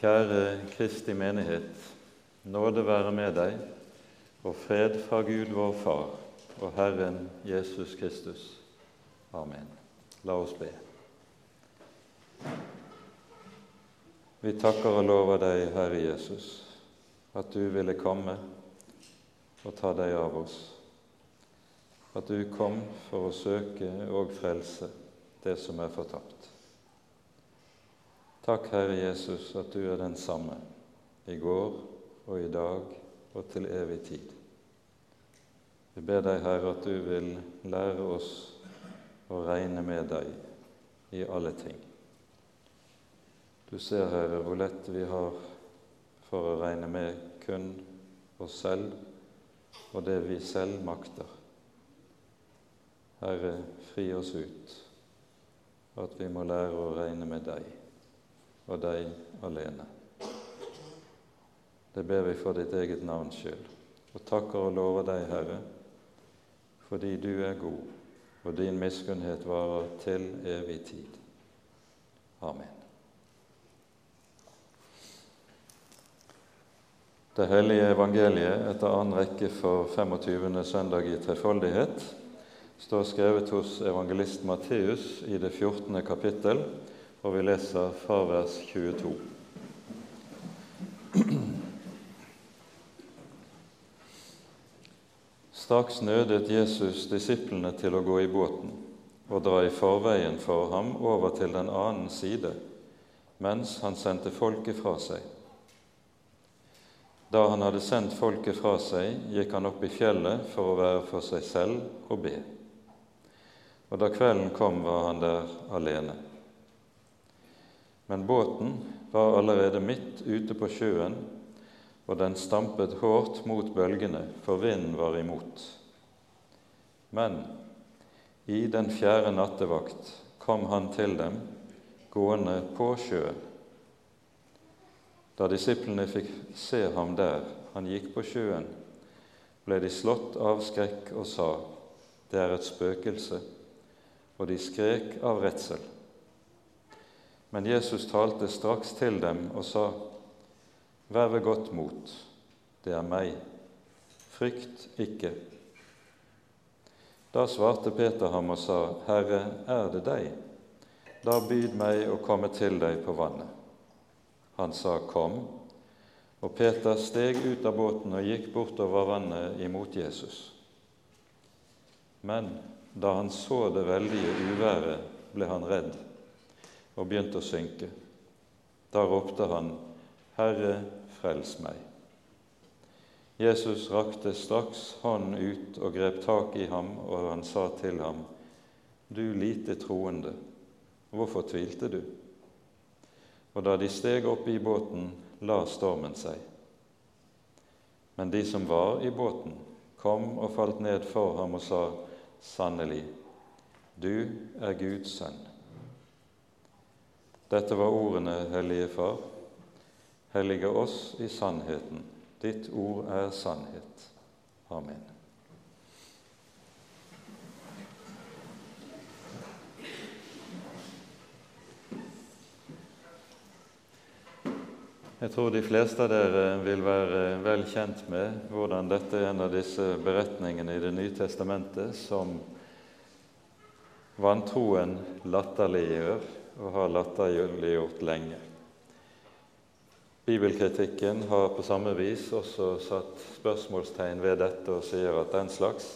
Kjære Kristi menighet. Nåde være med deg og fred fra Gud vår Far og Herren Jesus Kristus. Amen. La oss be. Vi takker og lover deg, Herre Jesus, at du ville komme og ta deg av oss. At du kom for å søke og frelse det som er fortapt. Takk, Herre Jesus, at du er den samme i går og i dag og til evig tid. Vi ber deg, Herre, at du vil lære oss å regne med deg i alle ting. Du ser, Herre, hvor lett vi har for å regne med kun oss selv og det vi selv makter. Herre, fri oss ut, at vi må lære å regne med deg og deg alene. Det ber vi for ditt eget navns skyld, og takker og lover deg, Herre, fordi du er god, og din miskunnhet varer til evig tid. Amen. Det hellige evangeliet etter annen rekke for 25. søndag i trefoldighet står skrevet hos evangelist Matteus i det 14. kapittel, og vi leser fra vers 22. Straks nødet Jesus disiplene til å gå i båten og dra i forveien for ham over til den annen side, mens han sendte folket fra seg. Da han hadde sendt folket fra seg, gikk han opp i fjellet for å være for seg selv og be. Og da kvelden kom, var han der alene. Men båten var allerede midt ute på sjøen, og den stampet hardt mot bølgene, for vinden var imot. Men i den fjerde nattevakt kom han til dem, gående på sjøen. Da disiplene fikk se ham der han gikk på sjøen, ble de slått av skrekk og sa, det er et spøkelse, og de skrek av redsel. Men Jesus talte straks til dem og sa, Vær ved godt mot, det er meg, frykt ikke. Da svarte Peter ham og sa, Herre, er det deg? Da byd meg å komme til deg på vannet. Han sa, Kom. Og Peter steg ut av båten og gikk bortover vannet imot Jesus. Men da han så det veldige uværet, ble han redd og begynte å synke. Da ropte han, Herre, frels meg. Jesus rakte straks hånden ut og grep tak i ham, og han sa til ham, Du lite troende, hvorfor tvilte du? Og da de steg opp i båten, la stormen seg. Men de som var i båten, kom og falt ned for ham og sa, Sannelig, du er Guds sønn. Dette var ordene, Hellige Far. Hellige oss i sannheten. Ditt ord er sannhet. Amen. Jeg tror de fleste av dere vil være vel kjent med hvordan dette er en av disse beretningene i Det nye testamentet som vantroen latterliggjør og har latterliggjort lenge. Bibelkritikken har på samme vis også satt spørsmålstegn ved dette og sier at den slags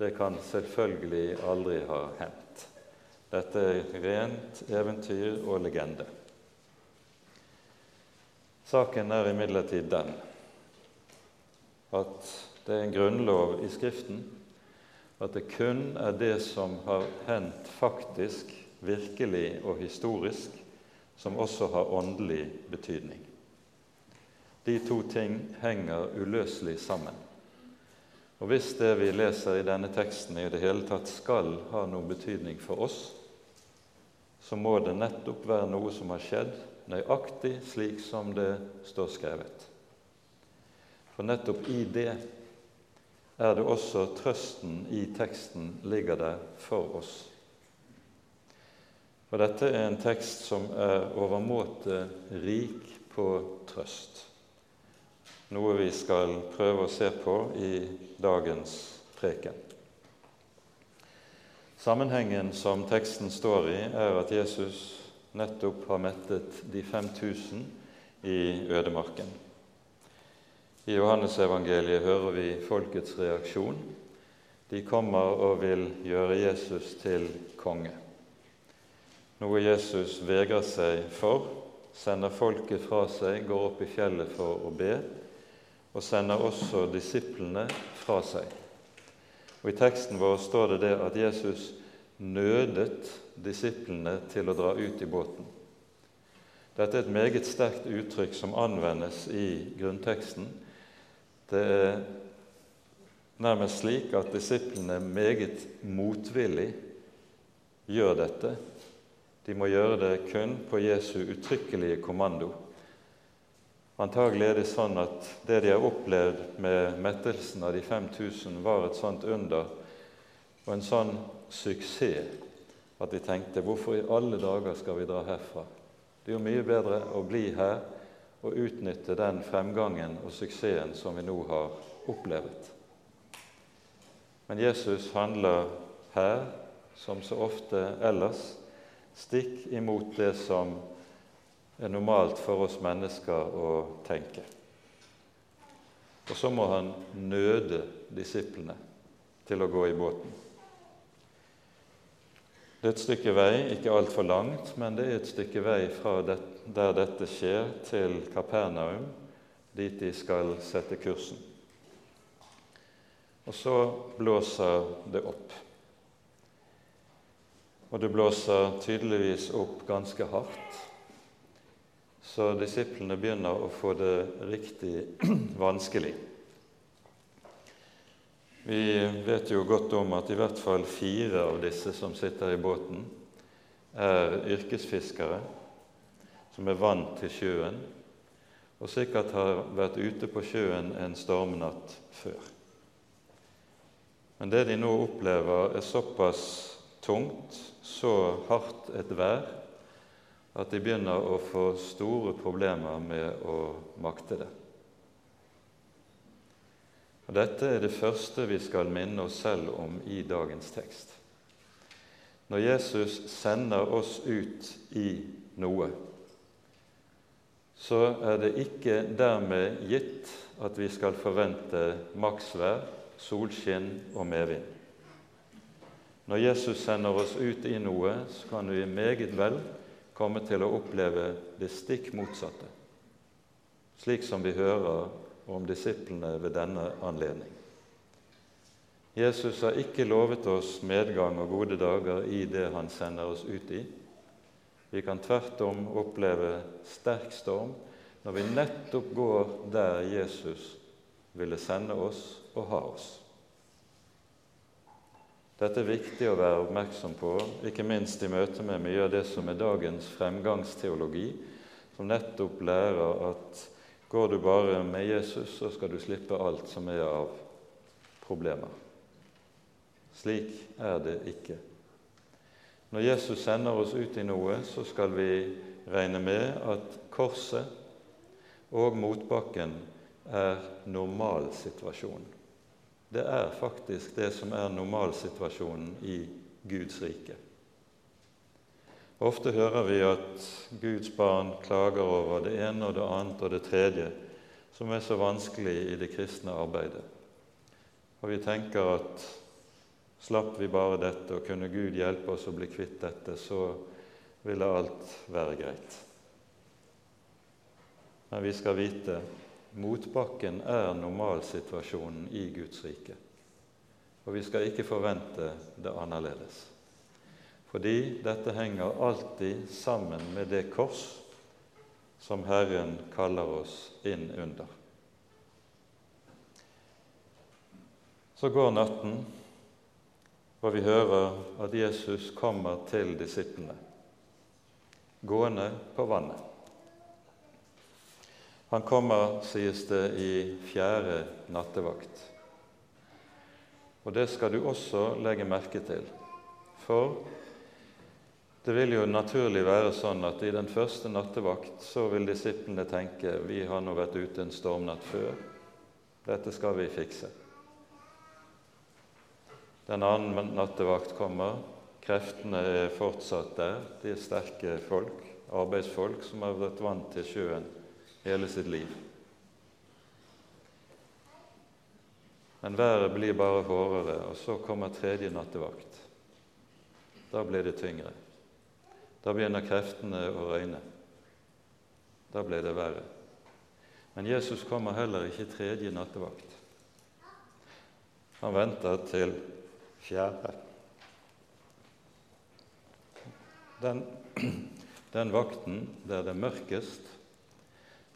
det kan selvfølgelig aldri ha hendt. Dette er rent eventyr og legende. Saken er imidlertid den at det er en grunnlov i Skriften at det kun er det som har hendt faktisk, virkelig og historisk, som også har åndelig betydning. De to ting henger uløselig sammen. Og Hvis det vi leser i denne teksten i det hele tatt skal ha noen betydning for oss, så må det nettopp være noe som har skjedd nøyaktig slik som det står skrevet. For nettopp i det er det også trøsten i teksten ligger der for oss. For dette er en tekst som er overmåte rik på trøst, noe vi skal prøve å se på i dagens preken. Sammenhengen som teksten står i, er at Jesus nettopp har mettet de 5000 i ødemarken. I Johannesevangeliet hører vi folkets reaksjon. De kommer og vil gjøre Jesus til konge. Noe Jesus vegrer seg for, sender folket fra seg, går opp i fjellet for å be, og sender også disiplene fra seg. Og I teksten vår står det det at Jesus nødet disiplene til å dra ut i båten. Dette er et meget sterkt uttrykk som anvendes i grunnteksten, det er nærmest slik at disiplene meget motvillig gjør dette. De må gjøre det kun på Jesu uttrykkelige kommando. Antagelig er det sånn at det de har opplevd med mettelsen av de 5000, var et sånt under og en sånn suksess at de tenkte hvorfor i alle dager skal vi dra herfra? Det er jo mye bedre å bli her og utnytte den fremgangen og suksessen som vi nå har opplevd. Men Jesus handler her, som så ofte ellers, stikk imot det som er normalt for oss mennesker å tenke. Og så må han nøde disiplene til å gå i båten. Det er et stykke vei, ikke altfor langt, men det er et stykke vei fra det, der dette skjer, til Kapernaum, dit de skal sette kursen. Og så blåser det opp. Og det blåser tydeligvis opp ganske hardt, så disiplene begynner å få det riktig vanskelig. Vi vet jo godt om at i hvert fall fire av disse som sitter i båten, er yrkesfiskere som er vant til sjøen, og sikkert har vært ute på sjøen en stormnatt før. Men det de nå opplever, er såpass tungt, så hardt et vær, at de begynner å få store problemer med å makte det. Og Dette er det første vi skal minne oss selv om i dagens tekst. Når Jesus sender oss ut i noe, så er det ikke dermed gitt at vi skal forvente maksvær, solskinn og medvind. Når Jesus sender oss ut i noe, så kan vi meget vel komme til å oppleve det stikk motsatte, slik som vi hører om disiplene ved denne anledning. Jesus har ikke lovet oss medgang og gode dager i det han sender oss ut i. Vi kan tvert om oppleve sterk storm når vi nettopp går der Jesus ville sende oss og ha oss. Dette er viktig å være oppmerksom på, ikke minst i møte med mye av det som er dagens fremgangsteologi, som nettopp lærer at Går du bare med Jesus, så skal du slippe alt som er av problemer. Slik er det ikke. Når Jesus sender oss ut i noe, så skal vi regne med at korset og motbakken er normalsituasjonen. Det er faktisk det som er normalsituasjonen i Guds rike. Ofte hører vi at Guds barn klager over det ene og det annet og det tredje som er så vanskelig i det kristne arbeidet. Og vi tenker at slapp vi bare dette, og kunne Gud hjelpe oss å bli kvitt dette, så ville alt være greit. Men vi skal vite motbakken er normalsituasjonen i Guds rike. Og vi skal ikke forvente det annerledes fordi dette henger alltid sammen med det kors som Herren kaller oss inn under. Så går natten, og vi hører at Jesus kommer til disiplene, gående på vannet. Han kommer, sies det, i fjerde nattevakt. Og det skal du også legge merke til, for Det vil jo naturlig være sånn at i den første nattevakt så vil disiplene tenke vi har nå vært ute en stormnatt før. Dette skal vi fikse. Den annen nattevakt kommer. Kreftene er fortsatt der. De er sterke folk, arbeidsfolk, som har vært vant til sjøen hele sitt liv. Men været blir bare hårdere, og så kommer tredje nattevakt. Da blir det tyngre. Da begynner kreftene å røyne. Da blir det verre. Men Jesus kommer heller ikke tredje nattevakt. Han venter til fjerde. Den, den vakten der det er mørkest,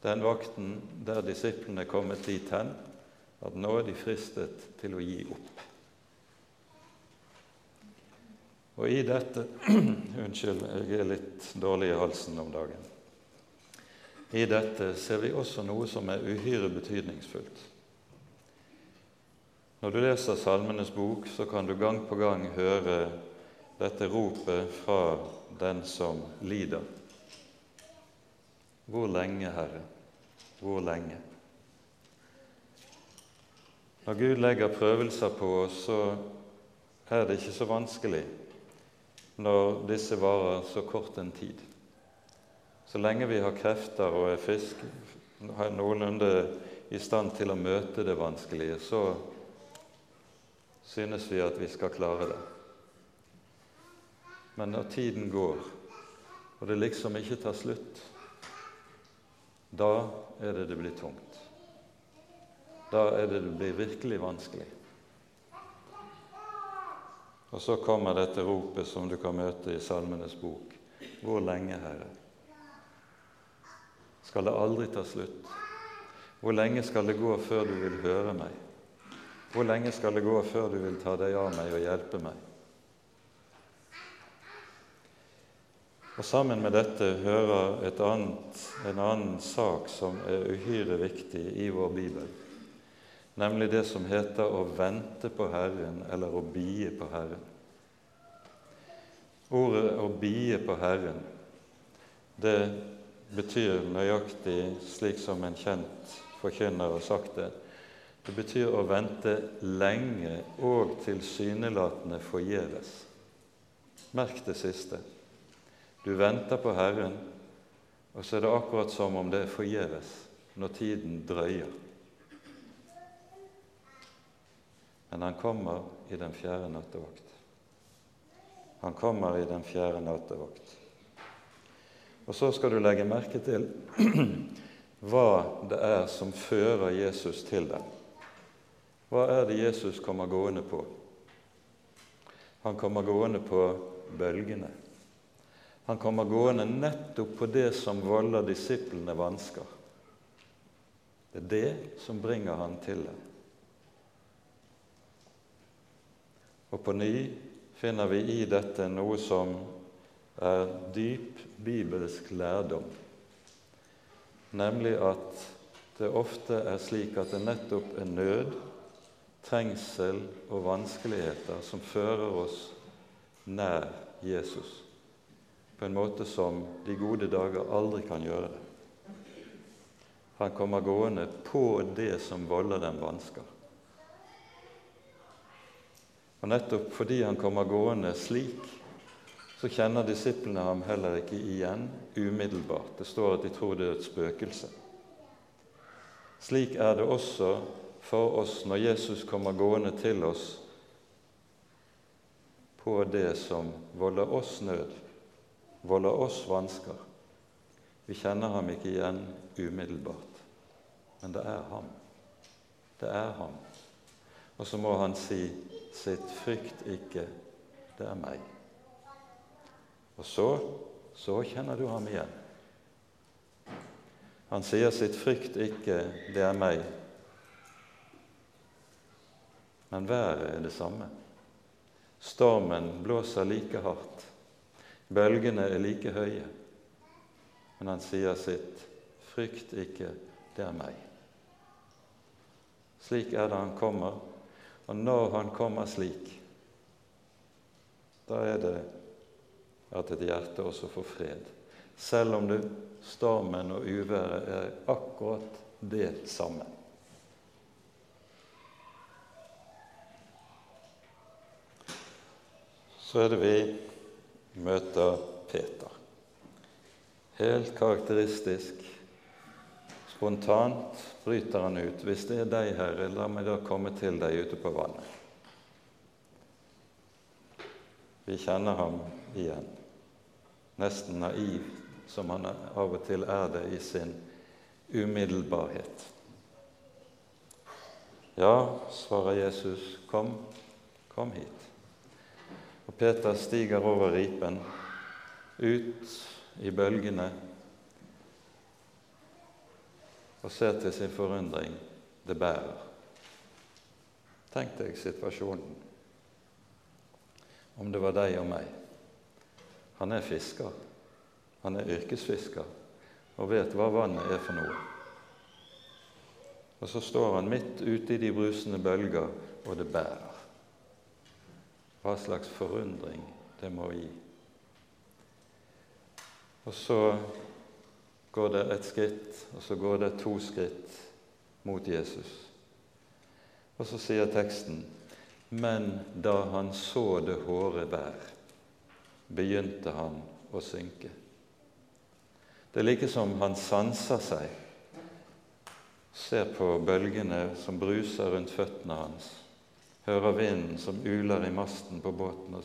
den vakten der disiplene kommet dit hen at nå er de fristet til å gi opp. Og i dette Unnskyld, jeg er litt dårlig i halsen om dagen. I dette ser vi også noe som er uhyre betydningsfullt. Når du leser Salmenes bok, så kan du gang på gang høre dette ropet fra den som lider. Hvor lenge, Herre? Hvor lenge? Når Gud legger prøvelser på oss, så er det ikke så vanskelig når disse varer så kort en tid. Så lenge vi har krefter og er friske, er noenlunde i stand til å møte det vanskelige, så synes vi at vi skal klare det. Men når tiden går, og det liksom ikke tar slutt, da er det det blir tungt. Da er det det blir virkelig vanskelig. Og så kommer dette ropet som du kan møte i Salmenes bok. Hvor lenge, Herre? Skal det aldri ta slutt? Hvor lenge skal det gå før du vil høre meg? Hvor lenge skal det gå før du vil ta deg av meg og hjelpe meg? Og Sammen med dette hører annet, en annen sak som er uhyre viktig i vår bibel nemlig det som heter å vente på Herren eller å bie på Herren. Ordet 'å bie på Herren' det betyr nøyaktig slik som en kjent forkynner har sagt det. Det betyr å vente lenge og tilsynelatende forgjeves. Merk det siste. Du venter på Herren, og så er det akkurat som om det er forgjeves når tiden drøyer. Men han kommer i den fjerde nattevakt. Han kommer i den fjerde nattevakt. Og så skal du legge merke til hva det er som fører Jesus til dem. Hva er det Jesus kommer gående på? Han kommer gående på bølgene. Han kommer gående nettopp på det som volder disiplene vansker. Det er det som bringer han til det. Og på ny finner vi i dette noe som er dyp bibelsk lærdom, nemlig at det ofte er slik at det nettopp er nød, trengsel og vanskeligheter som fører oss nær Jesus på en måte som de gode dager aldri kan gjøre det. Han kommer gående på det som volder dem vansker. Og nettopp fordi han kommer gående slik, så kjenner disiplene ham heller ikke igjen umiddelbart. Det står at de tror det er et spøkelse. Slik er det også for oss når Jesus kommer gående til oss på det som volder oss nød, volder oss vansker. Vi kjenner ham ikke igjen umiddelbart, men det er ham. Det er ham. Og så må han si sitt 'frykt ikke, det er meg'. Og så, så kjenner du ham igjen. Han sier sitt 'frykt ikke, det er meg'. Men været er det samme. Stormen blåser like hardt. Bølgene er like høye. Men han sier sitt 'frykt ikke, det er meg'. Slik er det han kommer og når han kommer slik, da er det at et hjerte også får fred, selv om det, stormen og uværet er akkurat det samme. Så er det vi møter Peter. Helt karakteristisk. Spontant bryter han ut. 'Hvis det er deg, Herre, la meg da komme til deg ute på vannet.' Vi kjenner ham igjen, nesten naiv som han av og til er det i sin umiddelbarhet. Ja, svarer Jesus, kom, kom hit. Og Peter stiger over ripen, ut i bølgene, og ser til sin forundring det bærer. Tenk deg situasjonen om det var deg og meg. Han er fisker. Han er yrkesfisker og vet hva vannet er for noe. Og så står han midt ute i de brusende bølger, og det bærer. Hva slags forundring det må gi. Og så går det et skritt, og så går det to skritt mot Jesus. Og så sier teksten men da han så det hårde vær, begynte han å synke. Det er like som han sanser seg, ser på bølgene som bruser rundt føttene hans, hører vinden som uler i masten på båten og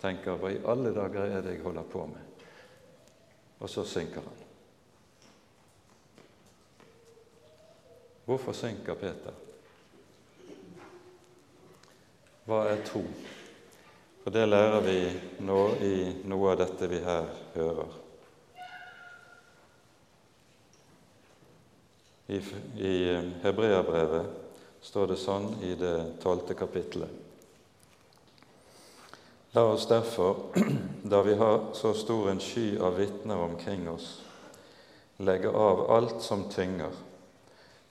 tenker 'Hva i alle dager er det jeg holder på med?' Og så synker han. Hvorfor synker Peter? Hva er tro? For det lærer vi nå i noe av dette vi her hører. I, i Hebreabrevet står det sånn i det tolvte kapittelet. La oss derfor, da vi har så stor en sky av vitner omkring oss, legge av alt som tynger,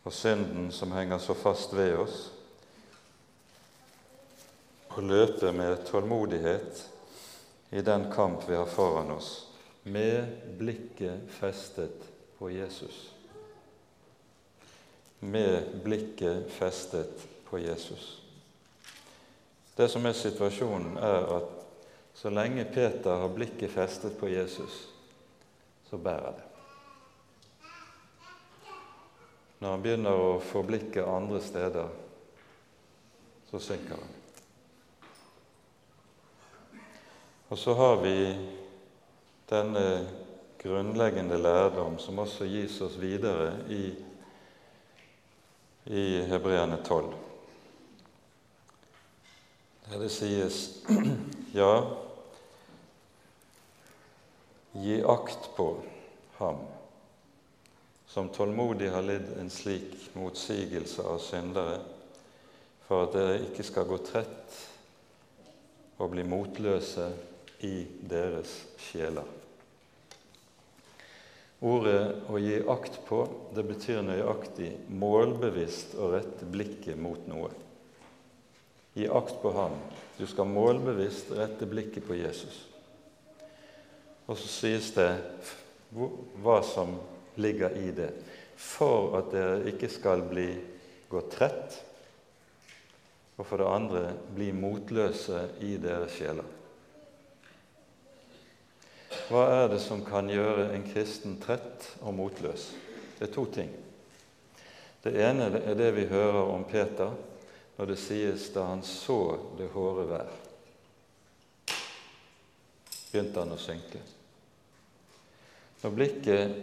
og synden som henger så fast ved oss, og løpe med tålmodighet i den kamp vi har foran oss, med blikket festet på Jesus. Med blikket festet på Jesus. Det som er situasjonen, er at så lenge Peter har blikket festet på Jesus, så bærer det. Når han begynner å få blikket andre steder, så synker han. Og så har vi denne grunnleggende lærdom som også gis oss videre i, i Hebreerne 12. Der det sies ja, gi akt på ham som tålmodig har lidd en slik motsigelse av syndere, for at dere ikke skal gå trett og bli motløse i deres sjeler. Ordet 'å gi akt på' det betyr nøyaktig målbevisst å rette blikket mot noe. Gi akt på ham. Du skal målbevisst rette blikket på Jesus. Og så sies det hva som ligger i det. For at dere ikke skal bli gå trett, og for det andre bli motløse i deres sjeler. Hva er det som kan gjøre en kristen trett og motløs? Det er to ting. Det ene er det vi hører om Peter når det sies da han så det hårde vær. Begynte han å synke. Når blikket,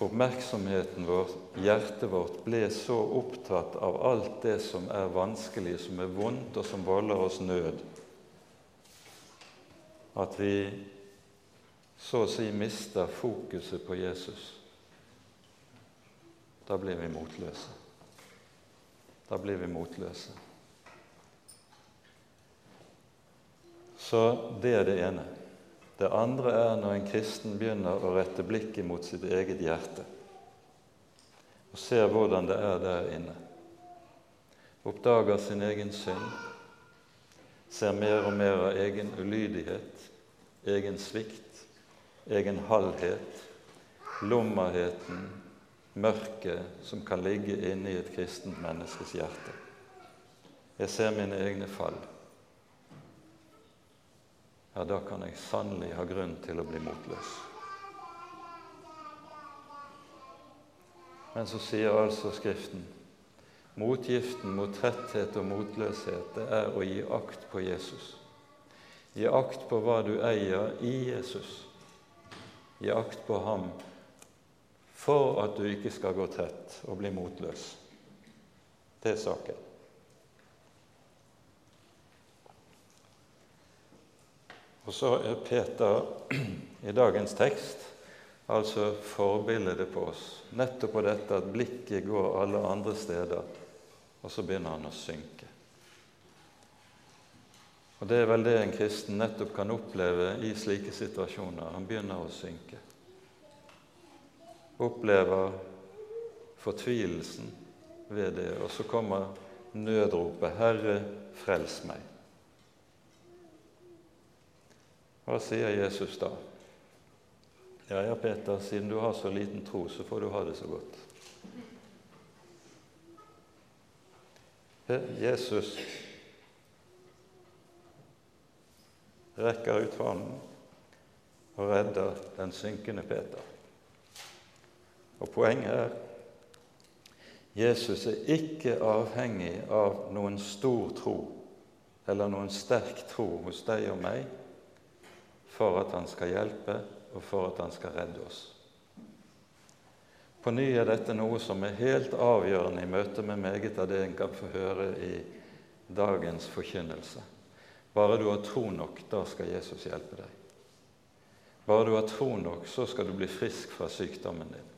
oppmerksomheten vår, hjertet vårt, ble så opptatt av alt det som er vanskelig, som er vondt, og som volder oss nød, at vi så å si mister fokuset på Jesus, da blir vi motløse. Da blir vi motløse. Så det er det ene. Det andre er når en kristen begynner å rette blikket mot sitt eget hjerte og ser hvordan det er der inne. Oppdager sin egen synd, ser mer og mer av egen ulydighet, egen svikt, egen halvhet, lummerheten, mørket som kan ligge inne i et kristent menneskes hjerte. Jeg ser mine egne fall. Ja, da kan jeg sannelig ha grunn til å bli motløs. Men så sier altså Skriften motgiften mot tretthet og motløshet det er å gi akt på Jesus. Gi akt på hva du eier i Jesus. Gi akt på ham for at du ikke skal gå trett og bli motløs. Det er saken. Og så er Peter i dagens tekst altså forbildet på oss. Nettopp på dette at blikket går alle andre steder, og så begynner han å synke. Og Det er vel det en kristen nettopp kan oppleve i slike situasjoner. Han begynner å synke. Opplever fortvilelsen ved det, og så kommer nødropet 'Herre, frels meg'. Hva sier Jesus da? Ja, ja, Peter, siden du har så liten tro, så får du ha det så godt. Jesus rekker ut hånden og redder den synkende Peter. Og poenget er Jesus er ikke avhengig av noen stor tro eller noen sterk tro hos deg og meg for at han skal hjelpe og for at han skal redde oss. På ny er dette noe som er helt avgjørende i møte med meget av det en kan få høre i dagens forkynnelse. Bare du har tro nok, da skal Jesus hjelpe deg. Bare du har tro nok, så skal du bli frisk fra sykdommen din.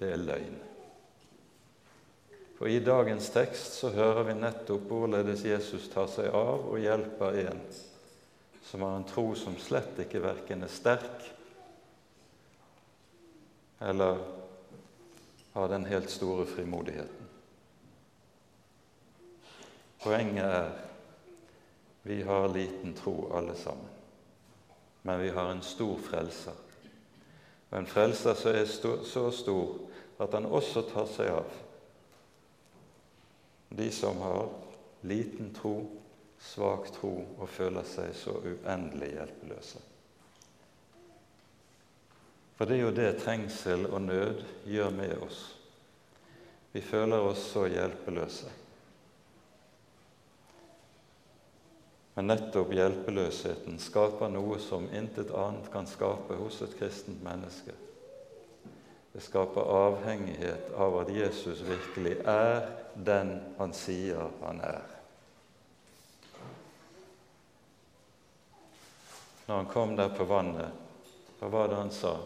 Det er løgn. For i dagens tekst så hører vi nettopp hvorledes Jesus tar seg av og hjelper en som har en tro som slett ikke verken er sterk eller har den helt store frimodigheten. Poenget er vi har liten tro, alle sammen. Men vi har en stor frelser. Og en frelser som er så stor at han også tar seg av de som har liten tro, svak tro og føler seg så uendelig hjelpeløse. For det er jo det trengsel og nød gjør med oss. Vi føler oss så hjelpeløse. Men nettopp hjelpeløsheten skaper noe som intet annet kan skape hos et kristent menneske. Det skaper avhengighet av at Jesus virkelig er den han sier han er. Når han kom der på vannet, hva var det han sa?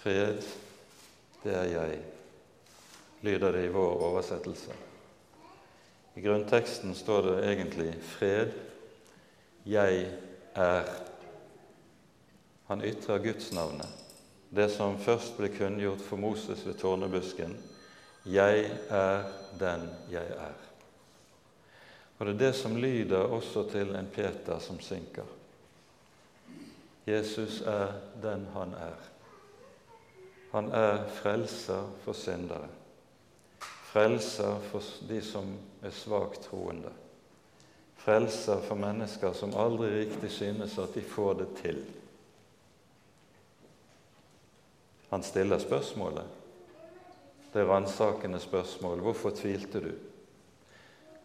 Fred, det er jeg, lyder det i vår oversettelse. I grunnteksten står det egentlig 'fred'. Jeg er. Han ytrer gudsnavnet. Det som først ble kunngjort for Moses ved tårnebusken. 'Jeg er den jeg er'. Og Det er det som lyder også til en Peter som synker. Jesus er den han er. Han er frelser for syndere frelser for de som er svakt troende. Frelser for mennesker som aldri riktig synes at de får det til. Han stiller spørsmålet. Det ransakende spørsmål 'Hvorfor tvilte du?'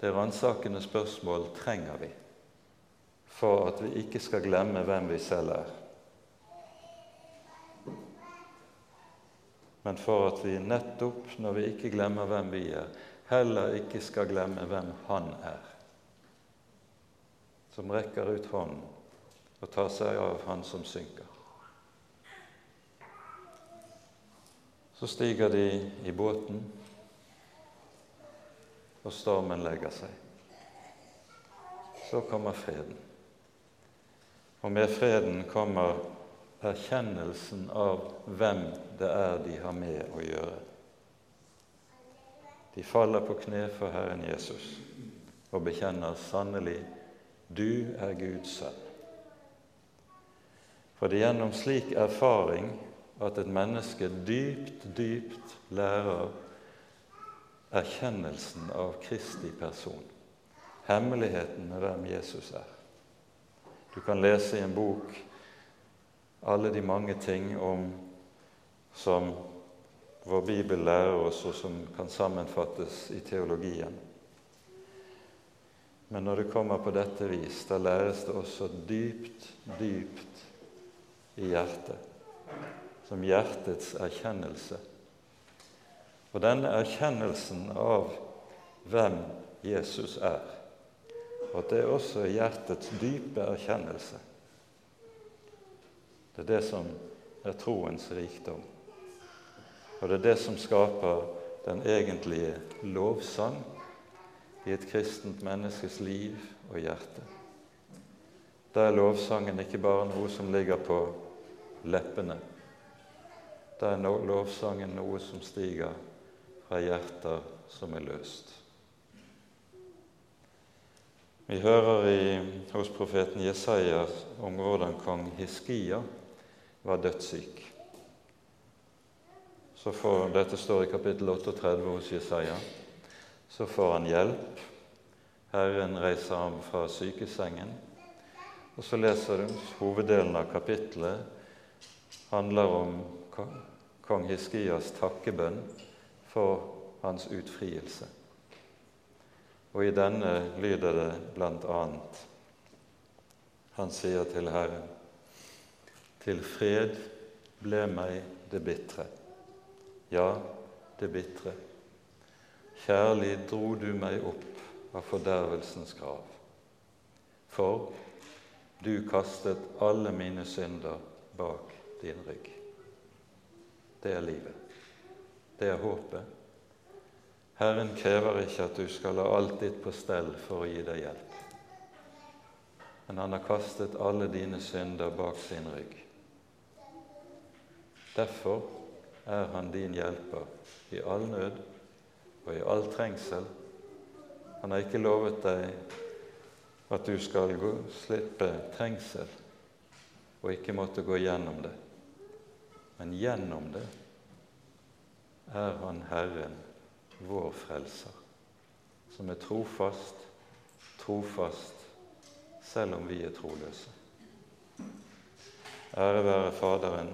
Det ransakende spørsmål trenger vi for at vi ikke skal glemme hvem vi selv er. Men for at vi nettopp, når vi ikke glemmer hvem vi er, heller ikke skal glemme hvem Han er, som rekker ut hånden og tar seg av han som synker. Så stiger de i båten, og stormen legger seg. Så kommer freden. Og med freden kommer erkjennelsen av hvem det er de har med å gjøre. De faller på kne for Herren Jesus og bekjenner sannelig du er Guds sønn. For det er gjennom slik erfaring at et menneske dypt, dypt lærer erkjennelsen av Kristi person, hemmeligheten med hvem Jesus er. Du kan lese i en bok alle de mange ting om som vår Bibel lærer oss, og som kan sammenfattes i teologien. Men når det kommer på dette vis, da læres det også dypt, dypt i hjertet, som hjertets erkjennelse. Og denne erkjennelsen av hvem Jesus er, og at det er også hjertets dype erkjennelse, det er det som er troens rikdom. Og det er det som skaper den egentlige lovsang i et kristent menneskes liv og hjerte. Da er lovsangen ikke bare noe som ligger på leppene. Da er lovsangen noe som stiger fra hjerter som er løst. Vi hører i, hos profeten Jesaja om hvordan kong Hiskia var dødssyk. Så får, dette står i kapittel 38 hos Jesaja. Så får han hjelp. Herren reiser ham fra sykesengen. Og så leser du hoveddelen av kapittelet handler om kong Hiskias takkebønn for hans utfrielse. Og i denne lyder det annet Han sier til Herren, til fred ble meg det bitre. Ja, det bitre. Kjærlig dro du meg opp av fordervelsens grav. For du kastet alle mine synder bak din rygg. Det er livet. Det er håpet. Herren krever ikke at du skal ha alt ditt på stell for å gi deg hjelp. Men han har kastet alle dine synder bak sin rygg. Derfor er han din hjelper i all nød og i all trengsel. Han har ikke lovet deg at du skal gå, slippe trengsel og ikke måtte gå gjennom det. Men gjennom det er Han Herren, vår Frelser, som er trofast, trofast selv om vi er troløse. Ære være Faderen